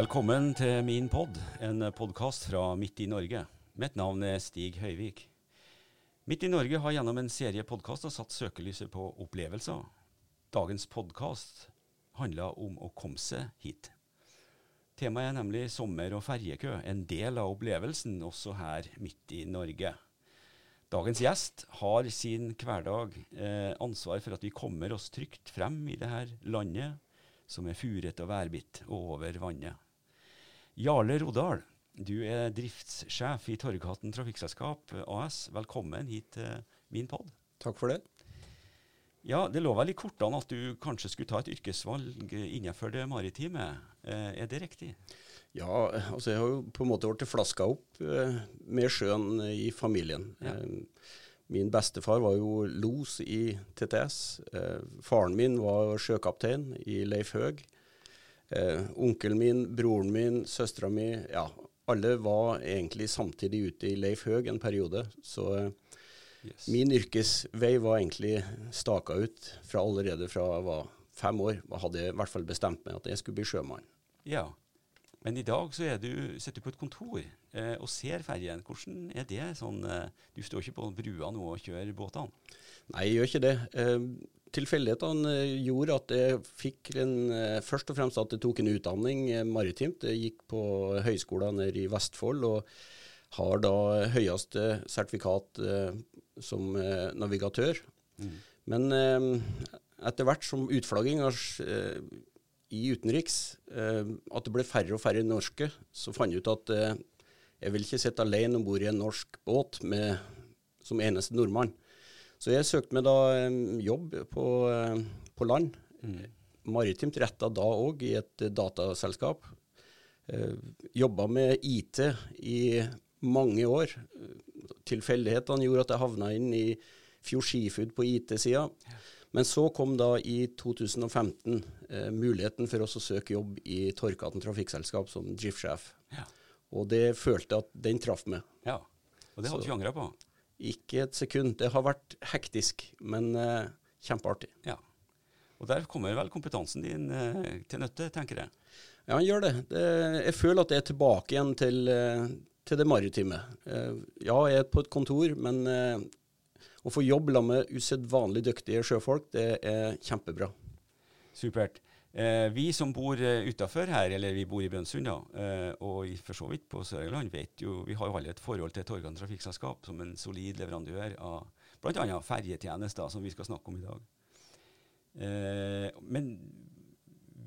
Velkommen til min pod, en podkast fra Midt i Norge. Mitt navn er Stig Høyvik. Midt i Norge har gjennom en serie podkaster satt søkelyset på opplevelser. Dagens podkast handler om å komme seg hit. Temaet er nemlig sommer- og ferjekø, en del av opplevelsen også her midt i Norge. Dagens gjest har sin hverdag eh, ansvar for at vi kommer oss trygt frem i dette landet, som er furet og værbitt og over vannet. Jarle Rodal, du er driftssjef i Torghatten Trafikkselskap AS. Velkommen hit til min pod. Takk for det. Ja, Det lå vel i kortene at du kanskje skulle ta et yrkesvalg innenfor det maritime. Eh, er det riktig? Ja, altså jeg har jo på en måte blitt flaska opp eh, med sjøen i familien. Ja. Eh, min bestefar var jo los i TTS. Faren min var sjøkaptein i Leif Høg. Eh, onkelen min, broren min, søstera mi, ja, alle var egentlig samtidig ute i Leif Høg en periode. Så eh, Yes. min yrkesvei var egentlig staka ut fra allerede fra jeg var fem år. Jeg hadde i hvert fall bestemt meg at jeg skulle bli sjømann. Ja. Men i dag så er du, sitter du på et kontor eh, og ser ferjen. Hvordan er det sånn eh, Du står ikke på brua nå og kjører båtene? Nei, jeg gjør ikke det. Eh, tilfeldighetene eh, gjorde at jeg fikk en, eh, først og fremst at jeg tok en utdanning eh, maritimt. Jeg gikk på høyskolen nede i Vestfold og har da høyeste sertifikat som navigatør. navigatør. Men etter hvert som utflagging av s- eh, i utenriks, at det ble færre og færre norske, så fant jeg ut at jeg vil ikke sitte alene om bord i en norsk båt med, som eneste nordmann. Så jeg søkte meg da jobb på, på land. Maritimt retta da òg, i et eh, dataselskap. Eh, Jobba med IT i mange år. Tilfeldighetene gjorde at jeg havna inn i Fjord Seafood på IT-sida. Men så kom da i 2015 eh, muligheten for oss å søke jobb i Torkaten trafikkselskap som driftssjef. Ja. Og det følte jeg at den traff meg. ja. Og det hadde du ikke angra på? Ikke et sekund. Det har vært hektisk, men eh, kjempeartig. Ja. Og der kommer vel kompetansen din eh, til nytte, tenker jeg. Ja, han gjør det. det. Jeg føler at jeg er tilbake igjen til, eh, til det maritime. Eh, Ja, jeg er på et kontor, men eh, å få jobb sammen med usedvanlig dyktige sjøfolk, det er kjempebra. Supert. Eh, vi som bor eh, utafor her, eller vi bor i Brønnøysund, eh, og i- for så vidt på Sørlandet, vet jo Vi har jo alle et forhold til Torgan trafikkselskap som en solid leverandør av bl.a. ferjetjenester, som vi skal snakke om i dag. Eh, men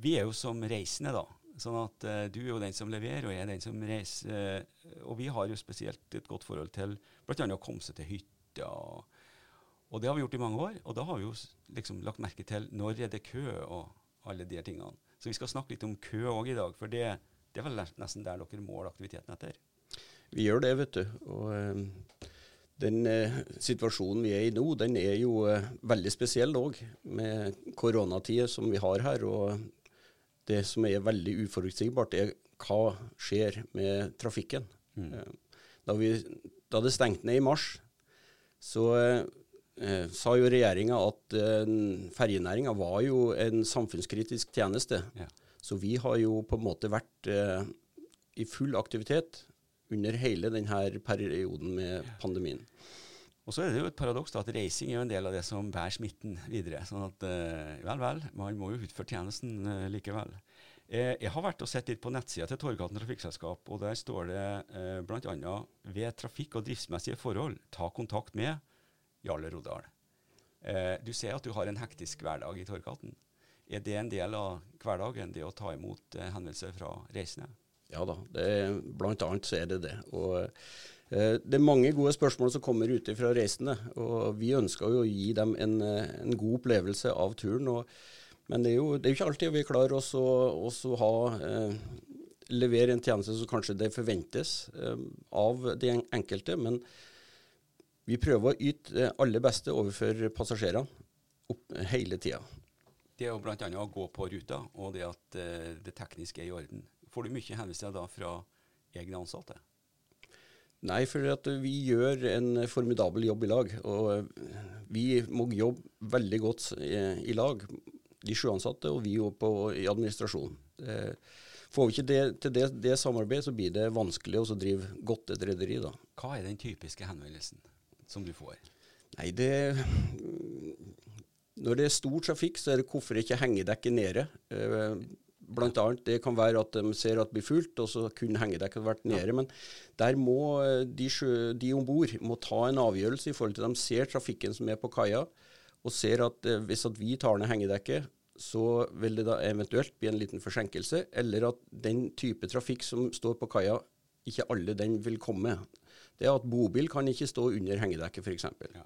vi er jo som reisende, da. Sånn at eh, du er jo den som leverer, og jeg er den som reiser. Eh, og vi har jo spesielt et godt forhold til bl.a. å komme seg til hytta. Og det har vi gjort i mange år. Og da har vi jo liksom lagt merke til når er det kø, og alle de tingene. Så vi skal snakke litt om kø òg i dag, for det, det er vel nesten der dere måler aktiviteten etter. Vi gjør det, vet du. Og eh, den eh, situasjonen vi er i nå, den er jo eh, veldig spesiell òg, med koronatida som vi har her. Og det som er veldig uforutsigbart, er hva skjer med trafikken. Mm. da, vi, da det stengte ned i mars, så eh, sa jo regjeringa at eh, ferjenæringa var jo en samfunnskritisk tjeneste. Ja. Så vi har jo på en måte vært eh, i full aktivitet under hele denne perioden med pandemien. Og så er det jo et paradoks da, at reising er jo en del av det som bærer smitten videre. Sånn at eh, vel, vel, man må jo utføre tjenesten eh, likevel. Eh, jeg har vært og sett litt på nettsida til Torgaten Trafikkselskap, og der står det eh, bl.a.: Ved trafikk- og driftsmessige forhold, ta kontakt med Jarle Rodal. Eh, du ser at du har en hektisk hverdag i Torgaten. Er det en del av hverdagen, det å ta imot eh, henvendelser fra reisende? Ja da, det, blant annet så er det det. Og eh, det er mange gode spørsmål som kommer ut fra reisende, og vi ønsker jo å gi dem en, en god opplevelse av turen. Og, men det er, jo, det er jo ikke alltid vi klarer oss å, oss å ha, levere en tjeneste som kanskje det forventes av de enkelte. men vi prøver å yte det aller beste overfor passasjerene opp, hele tida. Det er bl.a. å gå på ruta, og det at eh, det tekniske er i orden. Får du mye henvendelser da fra egne ansatte? Nei, for at vi gjør en formidabel jobb i lag. Og eh, vi må jobbe veldig godt i, i lag, de sju ansatte og vi på, i administrasjonen. Eh, Får vi ikke det, til det, det samarbeidet, så blir det vanskelig å drive godt et rederi. da. Hva er den typiske henvendelsen som du får? Nei, det Når det er stor trafikk, så er det hvorfor ikke hengedekket nede. Eh, Blant annet, Det kan være at de ser at det blir fullt, og så kunne hengedekket vært nede. Ja. Men der må eh, de, de om bord ta en avgjørelse i forhold til at de ser trafikken som er på kaia, og ser at eh, hvis at vi tar ned hengedekket, så vil det da eventuelt bli en liten forsinkelse, eller at den type trafikk som står på kaia, ikke alle den vil komme. Det er at bobil kan ikke stå under hengedekket, f.eks. Ja.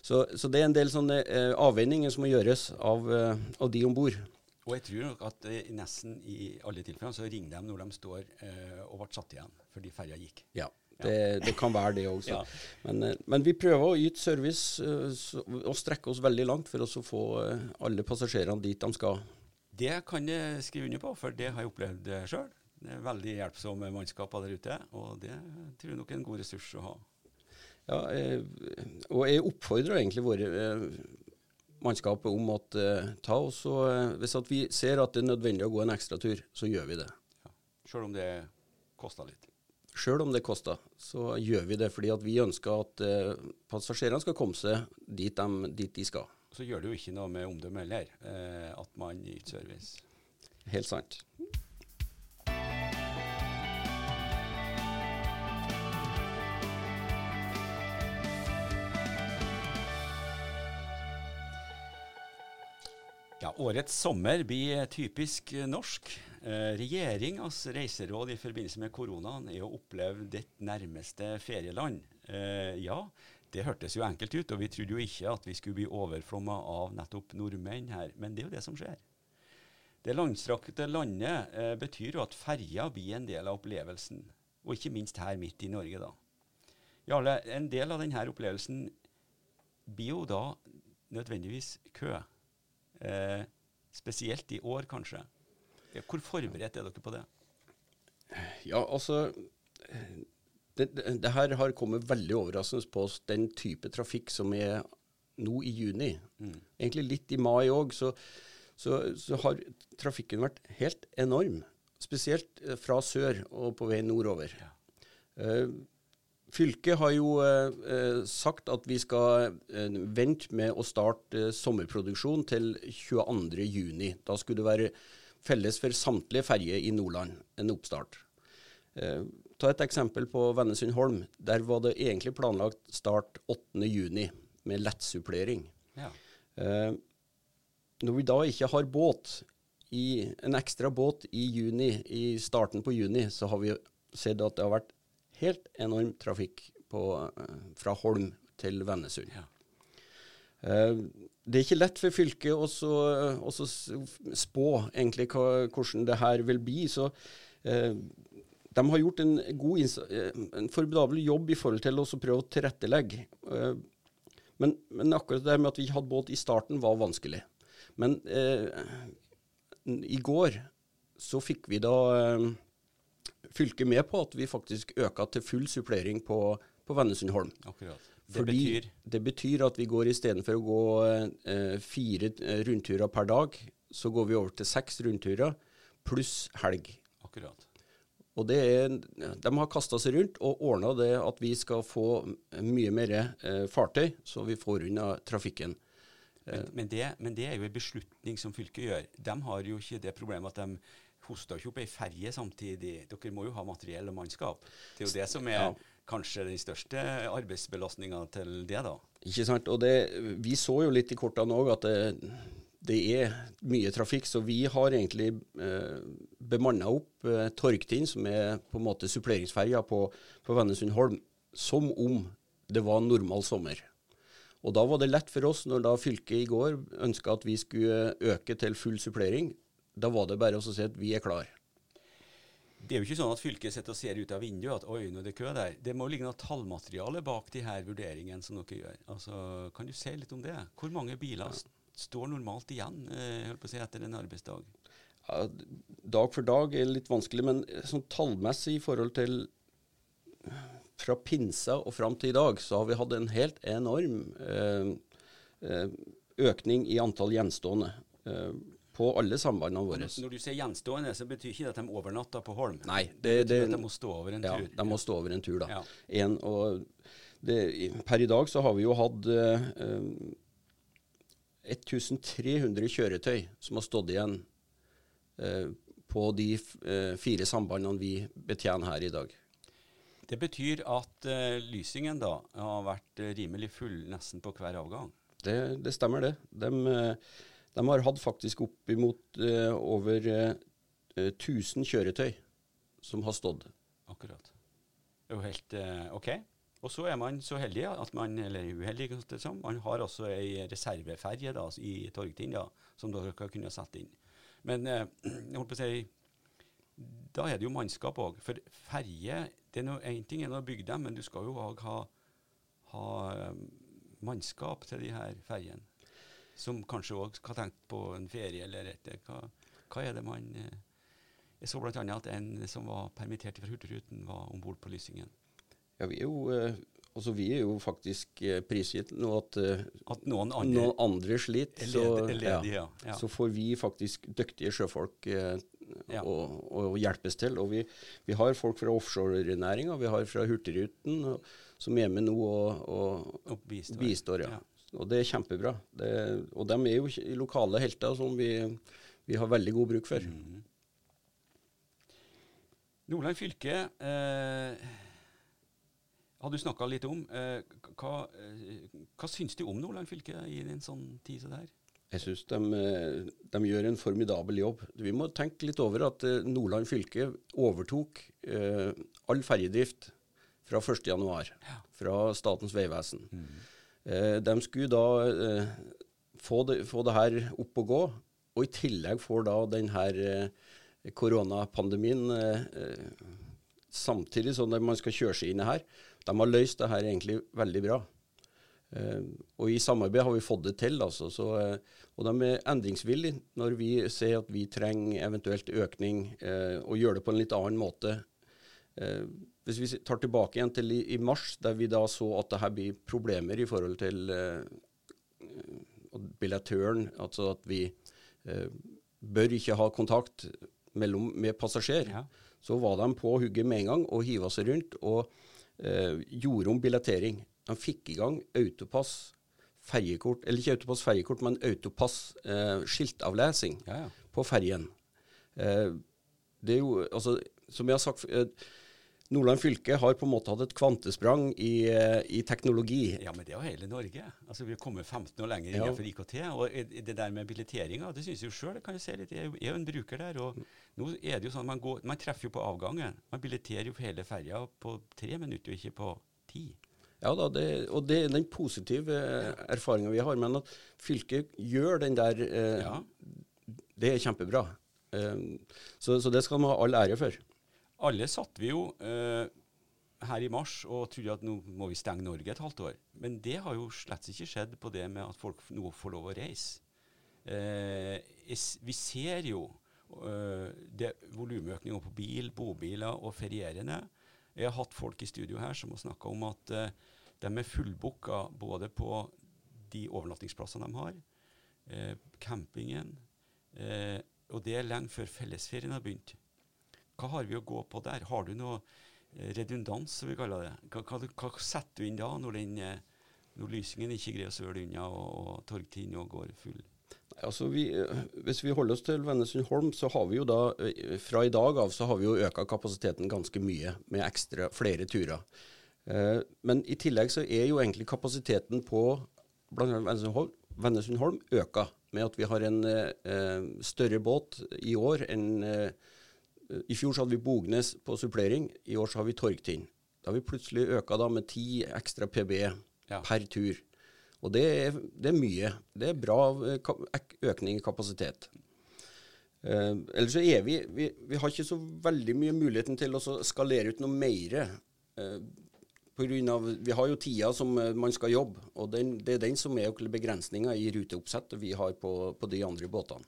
Så, så, det er en del sånne eh, avveininger som må gjøres av, eh, av de om bord. Og jeg tror nok at eh, nesten i alle tilfellene så ringer de når de står eh, og ble satt igjen fordi ferja gikk. Ja, det, det, kan være det også. ja. men, eh, men, vi prøver å yte service uh, og strekke oss veldig langt for å få alle passasjerene dit de skal. Det kan jeg skrive under på, for det har jeg opplevd sjøl. Det er veldig hjelpsomme mannskaper der ute, og det tror jeg nok er en god ressurs å ha. Ja, jeg, og jeg oppfordrer egentlig våre mannskapet om at uh, ta oss og, uh, Hvis vi ser at det er nødvendig å gå en ekstra tur, så gjør vi det. Ja. Sjøl om det koster litt? Sjøl om det koster, så gjør vi det. Fordi vi ønsker at passasjerene skal komme seg dit de, dit de, skal. Så gjør det jo ikke noe med omdømmet heller, at man yter service. Helt sant. Årets sommer blir typisk norsk. Eh, Regjeringas reiseråd i forbindelse med koronaen er å oppleve ditt nærmeste ferieland. Eh, ja, det hørtes jo enkelt ut, og vi trodde jo ikke at vi skulle bli overflomma av nettopp nordmenn her, men det er jo det som skjer. Det langstrakte landet eh, betyr jo at ferja blir en del av opplevelsen, og ikke minst her midt i Norge, da. Jarle, en del av denne opplevelsen blir jo da nødvendigvis kø. Eh, spesielt i år, kanskje. Hvor forberedt er dere på det? Ja, altså det, det, her har kommet veldig overraskende på oss, den type trafikk som er nå i juni. Mm. Egentlig litt i mai òg, så, så, så, har trafikken vært helt enorm. Spesielt eh, fra sør og på vei nordover. Ja. Uh, Fylket har jo eh, sagt at vi skal eh, vente med å starte eh, sommerproduksjon til 22.6. Da skulle det være felles for samtlige ferjer i Nordland, en oppstart. Eh, ta et eksempel på Vennesund-Holm. Der var det egentlig planlagt start 8.6 med lettsupplering. Ja. Eh, når vi da ikke har båt, i, en ekstra båt i juni, i starten på juni, så har vi sett at det har vært helt enorm trafikk på, eh, fra Holm til Vennesund. Ja. Uh, det er ikke lett for fylket å spå egentlig hva, hvordan det her vil bli. så De har gjort en, god, en formidabel jobb i forhold til å prøve å tilrettelegge. Men, men, akkurat det med at vi ikke hadde båt i starten, var vanskelig. Men i går så fikk vi da fylket med på at vi faktisk øka til full supplering på, på Vennesundholm. Akkurat. Det Fordi betyr? Det betyr at vi går istedenfor å gå eh, fire eh, rundturer per dag, så går vi over til seks rundturer pluss helg. Akkurat. Og det er, De har kasta seg rundt og ordna det at vi skal få mye mer eh, fartøy, så vi får unna trafikken. Men, men, det, men, det, er jo en beslutning som fylket gjør. De har jo ikke det problemet at de hoster ikke opp ei ferje samtidig. Dere må jo ha materiell og mannskap. Det er jo det som er ja. kanskje den største arbeidsbelastninga til det, da. Ikke sant. Og det, vi så jo litt i kortene òg at det, det, er mye trafikk, så vi har egentlig eh, bemanna opp eh, Torgtind, som er på en måte suppleringsferja på, på Vennesundholm, som om det var normal sommer. Og Da var det lett for oss, når da fylket i går ønska at vi skulle øke til full supplering, da var det bare å si at vi er klar. Det er jo ikke sånn at fylket sitter og ser ut av vinduet at oi, nå er det kø der. Det må ligge noe tallmateriale bak de her vurderingene som dere gjør. Altså, kan du si litt om det? Hvor mange biler ja. står normalt igjen eh, si, etter en arbeidsdag? Ja, dag for dag er litt vanskelig, men sånn tallmessig i forhold til fra pinsa og fram til i dag, så har vi hatt en helt enorm eh, eh økning i antall gjenstående. Eh, på alle sambandene våre. Når du sier gjenstående, så betyr ikke det at de overnatter på Holm? Nei, det, det betyr at de må stå over en ja, tur? de må stå over en tur, da. Ja. En, og det, per i dag så har vi jo hatt eh, 1300 kjøretøy som har stått igjen eh, på de eh, fire sambandene vi betjener her i dag. Det betyr at uh, Lysingen da har vært uh, rimelig full nesten på hver avgang? Det, det stemmer, det. De, de, har hatt faktisk oppimot uh, over 1000 kjøretøy som har stått. Akkurat. Det er jo helt OK. Og så er man så heldig at man, eller uheldig, sånn, man har også ei reserveferje da, i Torgtind da, som dere kan kunne sette inn. Men jeg holdt på å si da er det jo mannskap òg. For ferje det er noe, En ting er å bygge dem, men du skal jo òg ha, ha um, mannskap til de her ferjene. Som kanskje òg har tenkt på en ferie eller et hva, hva er det man eh, Jeg så bl.a. at en som var permittert fra Hurtigruten, var om bord på Lysingen. Ja, vi er jo, eh, altså vi er jo faktisk eh, prisgitt nå at, at noen, andre, noen andre sliter. Så, ledig, ja. Ja. så, får vi faktisk dyktige sjøfolk eh, ja. og, og, hjelpes til. Og vi, vi har folk fra offshorenæringa, vi har fra Hurtigruten som er med nå og, og, og bistår. bistår ja. Og det er kjempebra. Det, og de er jo lokale helter som vi, vi har veldig god bruk for. Mm. Nordland fylke eh, har du snakka litt om. Eh, hva, eh, hva syns du om Nordland fylke i en sånn tid som det her? Jeg syns de, eh, de, gjør en formidabel jobb. Vi må tenke litt over at eh, Nordland fylke overtok eh, all ferjedrift fra 1.1. Ja. fra Statens vegvesen. Mm. Eh, de skulle da eh, få, det, få, det, her opp og gå, og i tillegg får da denne eh, koronapandemien samtidig som man skal kjøre seg inn her. De har løst det her egentlig veldig bra. Uh, og i samarbeid har vi fått det til. Altså, så, uh, og de er endringsvillige når vi ser at vi trenger eventuelt økning, uh, og gjør det på en litt annen måte. Hvis vi tar tilbake igjen til i, i, mars, der vi da så at det her blir problemer i forhold til billettøren, altså at vi bør ikke ha kontakt mellom, med passasjer, ja. så var de på hugget med en gang og hiva seg rundt og gjorde om billettering. De fikk i gang autopass ferjekort, eller ikke autopass ferjekort, men autopass eh, skiltavlesing ja, ja. på ferjen. Eh, det er jo, altså, som jeg har sagt eh, Nordland fylke har på en måte hatt et kvantesprang i, eh, i, teknologi. Ja, men det er jo hele Norge. Altså, Vi har kommet 15 år lenger innenfor ja. IKT. Og det der med billetteringa, det syns jeg jo sjøl. Jeg er jo en bruker der. og nå er det jo sånn, Man, går, man treffer jo på avgangen. Man billetterer jo hele ferja på tre minutter, ikke på ti. Ja da, det, og det er den positive ja. erfaringa vi har. Men at fylket gjør den der, eh, ja. det er kjempebra. Eh, så, så, det skal man ha all ære for. Alle satt vi jo eh, her i mars og trodde at nå må vi stenge Norge et halvt år. Men det har jo slett ikke skjedd på det med at folk nå får lov å reise. Eh, vi ser jo eh, volumøkninga på bil, bobiler og ferierende. Jeg har hatt folk i studio her som har snakka om at uh, de er fullbooka både på de overnattingsplassene de har, uh, campingen, uh, og det er lenge før fellesferien har begynt. Hva har vi å gå på der? Har du noe redundans, som vi kaller det? Hva, hva, hva, setter du inn da, når, den, når lysingen ikke greier å søle unna, og, og torgtinna går full? Altså vi, eh, hvis vi holder oss til Vennesund-Holm, så har vi jo da eh, fra i dag av så har vi jo øka kapasiteten ganske mye med ekstra flere turer. Eh, men i tillegg så er jo egentlig kapasiteten på bl.a. Vennesund-Holm øka med at vi har en eh, større båt i år enn eh, I fjor så hadde vi Bognes på supplering, i år så har vi Torgtind. Da har vi plutselig øka da med ti ekstra PB ja. per tur. Og det er, det er, mye. Det er bra eh, økning i kapasitet. Eh, ellers så er vi, vi, vi har ikke så veldig mye muligheten til å skalere ut noe mer. Eh, vi har jo tida som eh, man skal jobbe, og den, det er den som er begrensninga i ruteoppsettet vi har på, på, de andre båtene.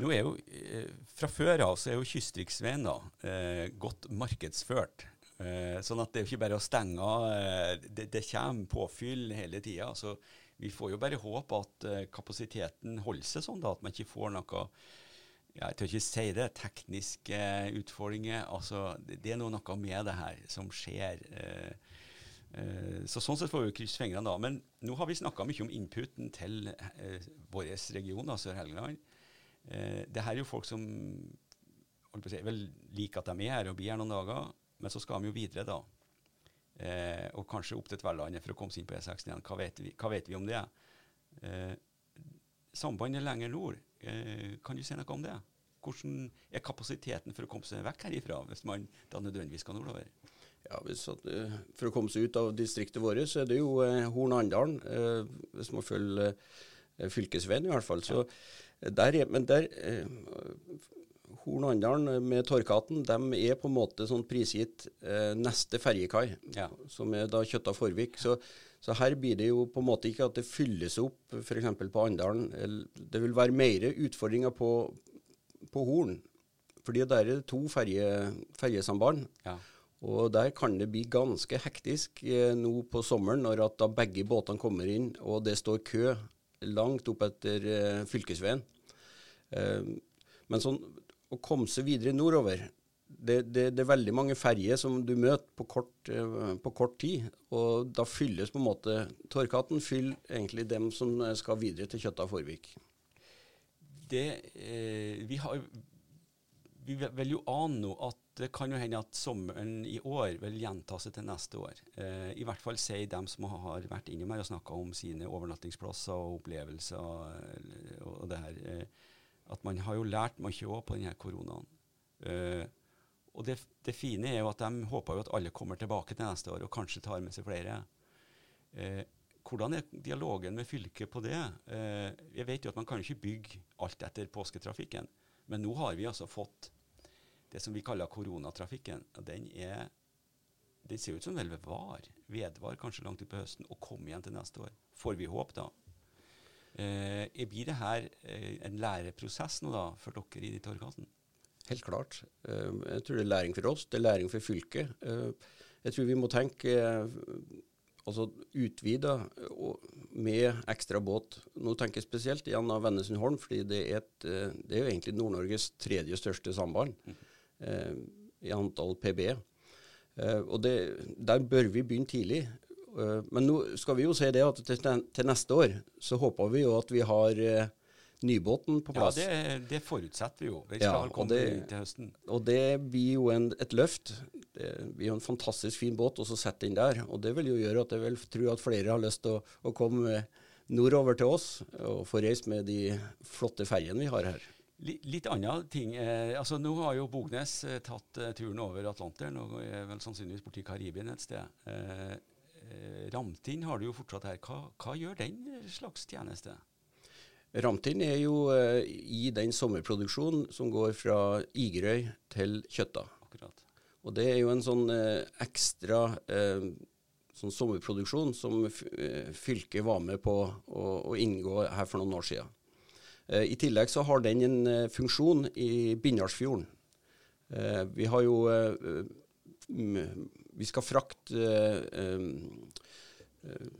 Nå er jo, eh, Fra før av så er jo Kystriksveien eh, godt markedsført. Eh, sånn at det er jo ikke bare å stenge av. Eh, det, det, kommer påfyll hele tida. Så vi får jo bare håpe at uh, kapasiteten holder seg sånn, da, at man ikke får noe jeg tør ikke si det, tekniske utfordringer. altså Det, er noe, noe med det her som skjer. Så Sånn sett får vi krysse fingrene, da. Men nå har vi snakka mye om inputen til vår region, da, Sør-Helgeland. det her er jo folk som si, vel liker at de er her og blir her noen dager, men så skal de jo videre, da. Eh, og kanskje opp til Tverlandet for å komme seg inn på E69. Hva vet vi, hva vet vi om det? Eh, sambandet lenger nord, eh, kan du si noe om det? Hvordan er kapasiteten for å komme seg vekk herifra, hvis man da nødvendigvis skal nordover? Ja, at, uh, For å komme seg ut av distriktet vårt, så er det jo uh, Horn-Andalen, uh, hvis man følger fylkesveien i hvert fall. Så, der er, men der Horn og Andalen med Torkaten de er på en måte sånn prisgitt eh, neste ferjekai, ja. som er da Kjøtta-Forvik. Så, så, her blir det jo på en måte ikke at det fylles opp f.eks. på Andalen. Det vil være mer utfordringer på, på Horn, fordi der er det to ferje, ferjesamband. Ja. Og der kan det bli ganske hektisk eh, nå på sommeren, når at da begge båtene kommer inn og det står kø langt opp etter eh, fylkesveien. Eh, men sånn å komme seg videre nordover. Det, det, det er veldig mange ferjer som du møter på kort, uh, på kort, tid. Og da fylles på en måte Torkatten fyller egentlig dem som skal videre til Kjøtta Forvik. Det, eh, vi, har, vi vil jo ane nå at det kan jo hende at sommeren i år vil gjenta seg til neste år. Eh, I hvert fall sier dem som har vært innom her og snakka om sine overnattingsplasser og opplevelser og, og det her. Eh, at man har jo lært mye òg på denne koronaen. Uh, og det, det, fine er jo at de håper jo at alle kommer tilbake til neste år og kanskje tar med seg flere. Uh, hvordan er dialogen med fylket på det? Uh, jeg vet jo at man kan ikke bygge alt etter påsketrafikken, men nå har vi altså fått det som vi kaller koronatrafikken. og Den, er, den ser ut som den vil var, vedvar kanskje langt utpå høsten og kommer igjen til neste år. Får vi håp, da? Eh, blir det her eh, en læreprosess nå da, for dere i Torghatten? Helt klart. Eh, jeg tror det er læring for oss, det er læring for fylket. Eh, jeg tror vi må tenke eh, altså utvida med ekstra båt. Nå tenker jeg spesielt igjen av Vennesund-Holm, fordi det er, et, eh, det er, jo egentlig Nord-Norges tredje største samband mm. i antall PB. og det, Der bør vi begynne tidlig. Eh, men nå skal vi jo si det at til, neste år så håper vi jo at vi har uh, nybåten på plass. Ja, det, det forutsetter vi jo. Vi skal ja, komme det, til høsten. Og det blir jo en, et løft. Det blir jo en fantastisk fin båt å sette inn der. Og det vil jo gjøre at jeg vil tro at flere har lyst til å, å komme nordover til oss og få reist med de flotte ferjene vi har her. Litt annen ting. Eh, altså Nå har jo Bognes eh, tatt eh, turen over Atlanteren og er vel sannsynligvis borti Karibien et sted. Eh, Eh, Ramtin har du jo fortsatt her. Hva, hva gjør den slags tjeneste? Ramtin er jo uh, i den sommerproduksjonen som går fra Igerøy til Kjøtta. Akkurat. Og det er jo en sånn uh, ekstra sånn sommerproduksjon som fylket var med på å, å, inngå her for noen år siden. I tillegg så har den en funksjon i Bindalsfjorden. vi har jo vi skal frakte eh, eh,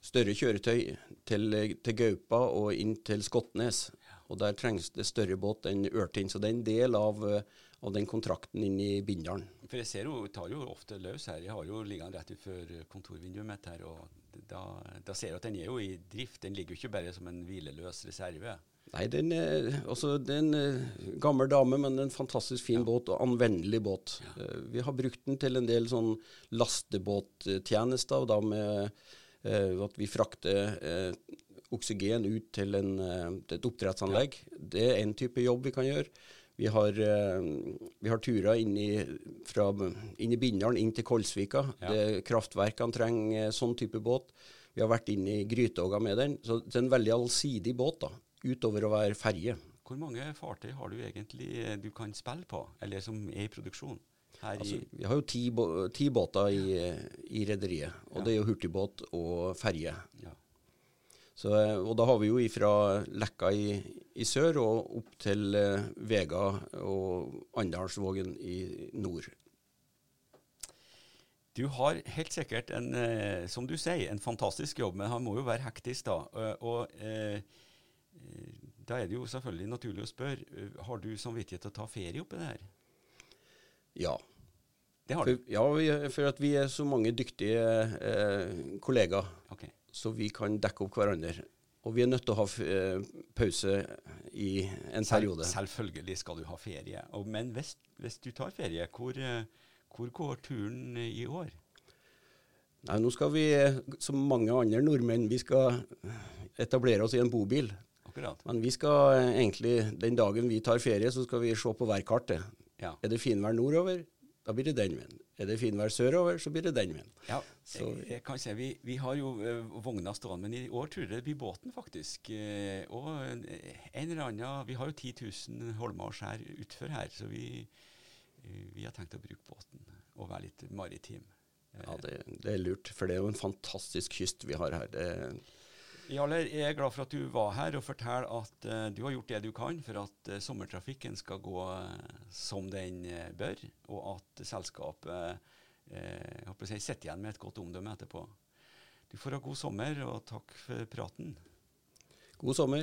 større kjøretøy til, til, Gaupa og inn til Skotnes. Og Der trengs det større båt enn Ørtind. Så det er en del av, eh, av den kontrakten inn i Bindalen. For Jeg ser jo, tar jo ofte løs her. Jeg har jo liggende rett utenfor kontorvinduet mitt her. og da, da ser jeg at den er jo i drift. Den ligger jo ikke bare som en hvileløs reserve. Nei, den også, det er en gammel dame, men en fantastisk fin ja. båt og anvendelig båt. Ja. Uh, vi har brukt den til en del sånn lastebåttjenester, da med uh, at vi frakter oksygen ut til, en, til et oppdrettsanlegg. Ja. Det er en type jobb vi kan gjøre. Vi har, vi har turer inn i, fra, inn i Bindalen, inn til Kolsvika. kraftverkene trenger sånn type båt. Vi har vært inn i Grytåga med den. Så det er en veldig allsidig båt. da utover å være ferje. Hvor mange fartøy har du egentlig eh, du kan spille på, eller som er i produksjon? Altså, vi har jo ti, ti båter i, i rederiet, og ja. det er jo hurtigbåt og ferje. Ja. Så, eh, og da har vi jo ifra Lekka i, i sør og opp til uh, Vega og Andalsvågen i nord. Du har helt sikkert en, uh, som du sier, en fantastisk jobb, men han må jo være hektisk, da. Og, og da er det jo selvfølgelig naturlig å spørre, eh, har du samvittighet til å ta ferie oppi det her? Ja. Det har For, du? ja, vi, for at vi er så mange dyktige eh, kollegaer, Okay. så vi kan dekke opp hverandre. Og vi er nødt til å ha eh, pause i en Selv, periode. selvfølgelig skal du ha ferie. Og, men hvis, hvis du tar ferie, hvor, eh, hvor går turen i år? Nei, nå skal vi, eh, som mange andre nordmenn, vi skal etablere oss i en bobil. Akkurat. Men vi skal eh, egentlig, den dagen vi tar ferie, så skal vi se på værkartet. Ja. Er det finvær nordover, da blir det den veien. Er det finvær sørover, så blir det den veien. Ja, Så- jeg, jeg kan si, vi, vi har jo uh, vogna stående, men i år tror jeg det blir båten, faktisk. Uh, og en eller annen Vi har jo 10 000 holmer og skjær utfor her, så vi, uh, vi har tenkt å bruke båten og være litt maritim. Ja, det, det er lurt, for det er jo en fantastisk kyst vi har her. Det, Jarler, jeg er glad for at du var her og forteller at uh, du har gjort det du kan for at uh, sommertrafikken skal gå uh, som den bør, og at selskapet uh, si, sitter igjen med et godt omdømme etterpå. Du får ha god sommer, og takk for praten. god sommer.